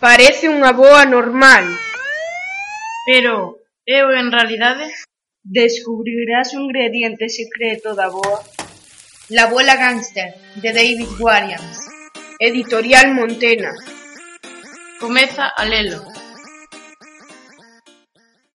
Parece unha boa normal. Pero eu en realidade? Descubrirás o ingrediente secreto da boa. La abuela gangster, de David Williams. Editorial Montena. Comeza a lelo.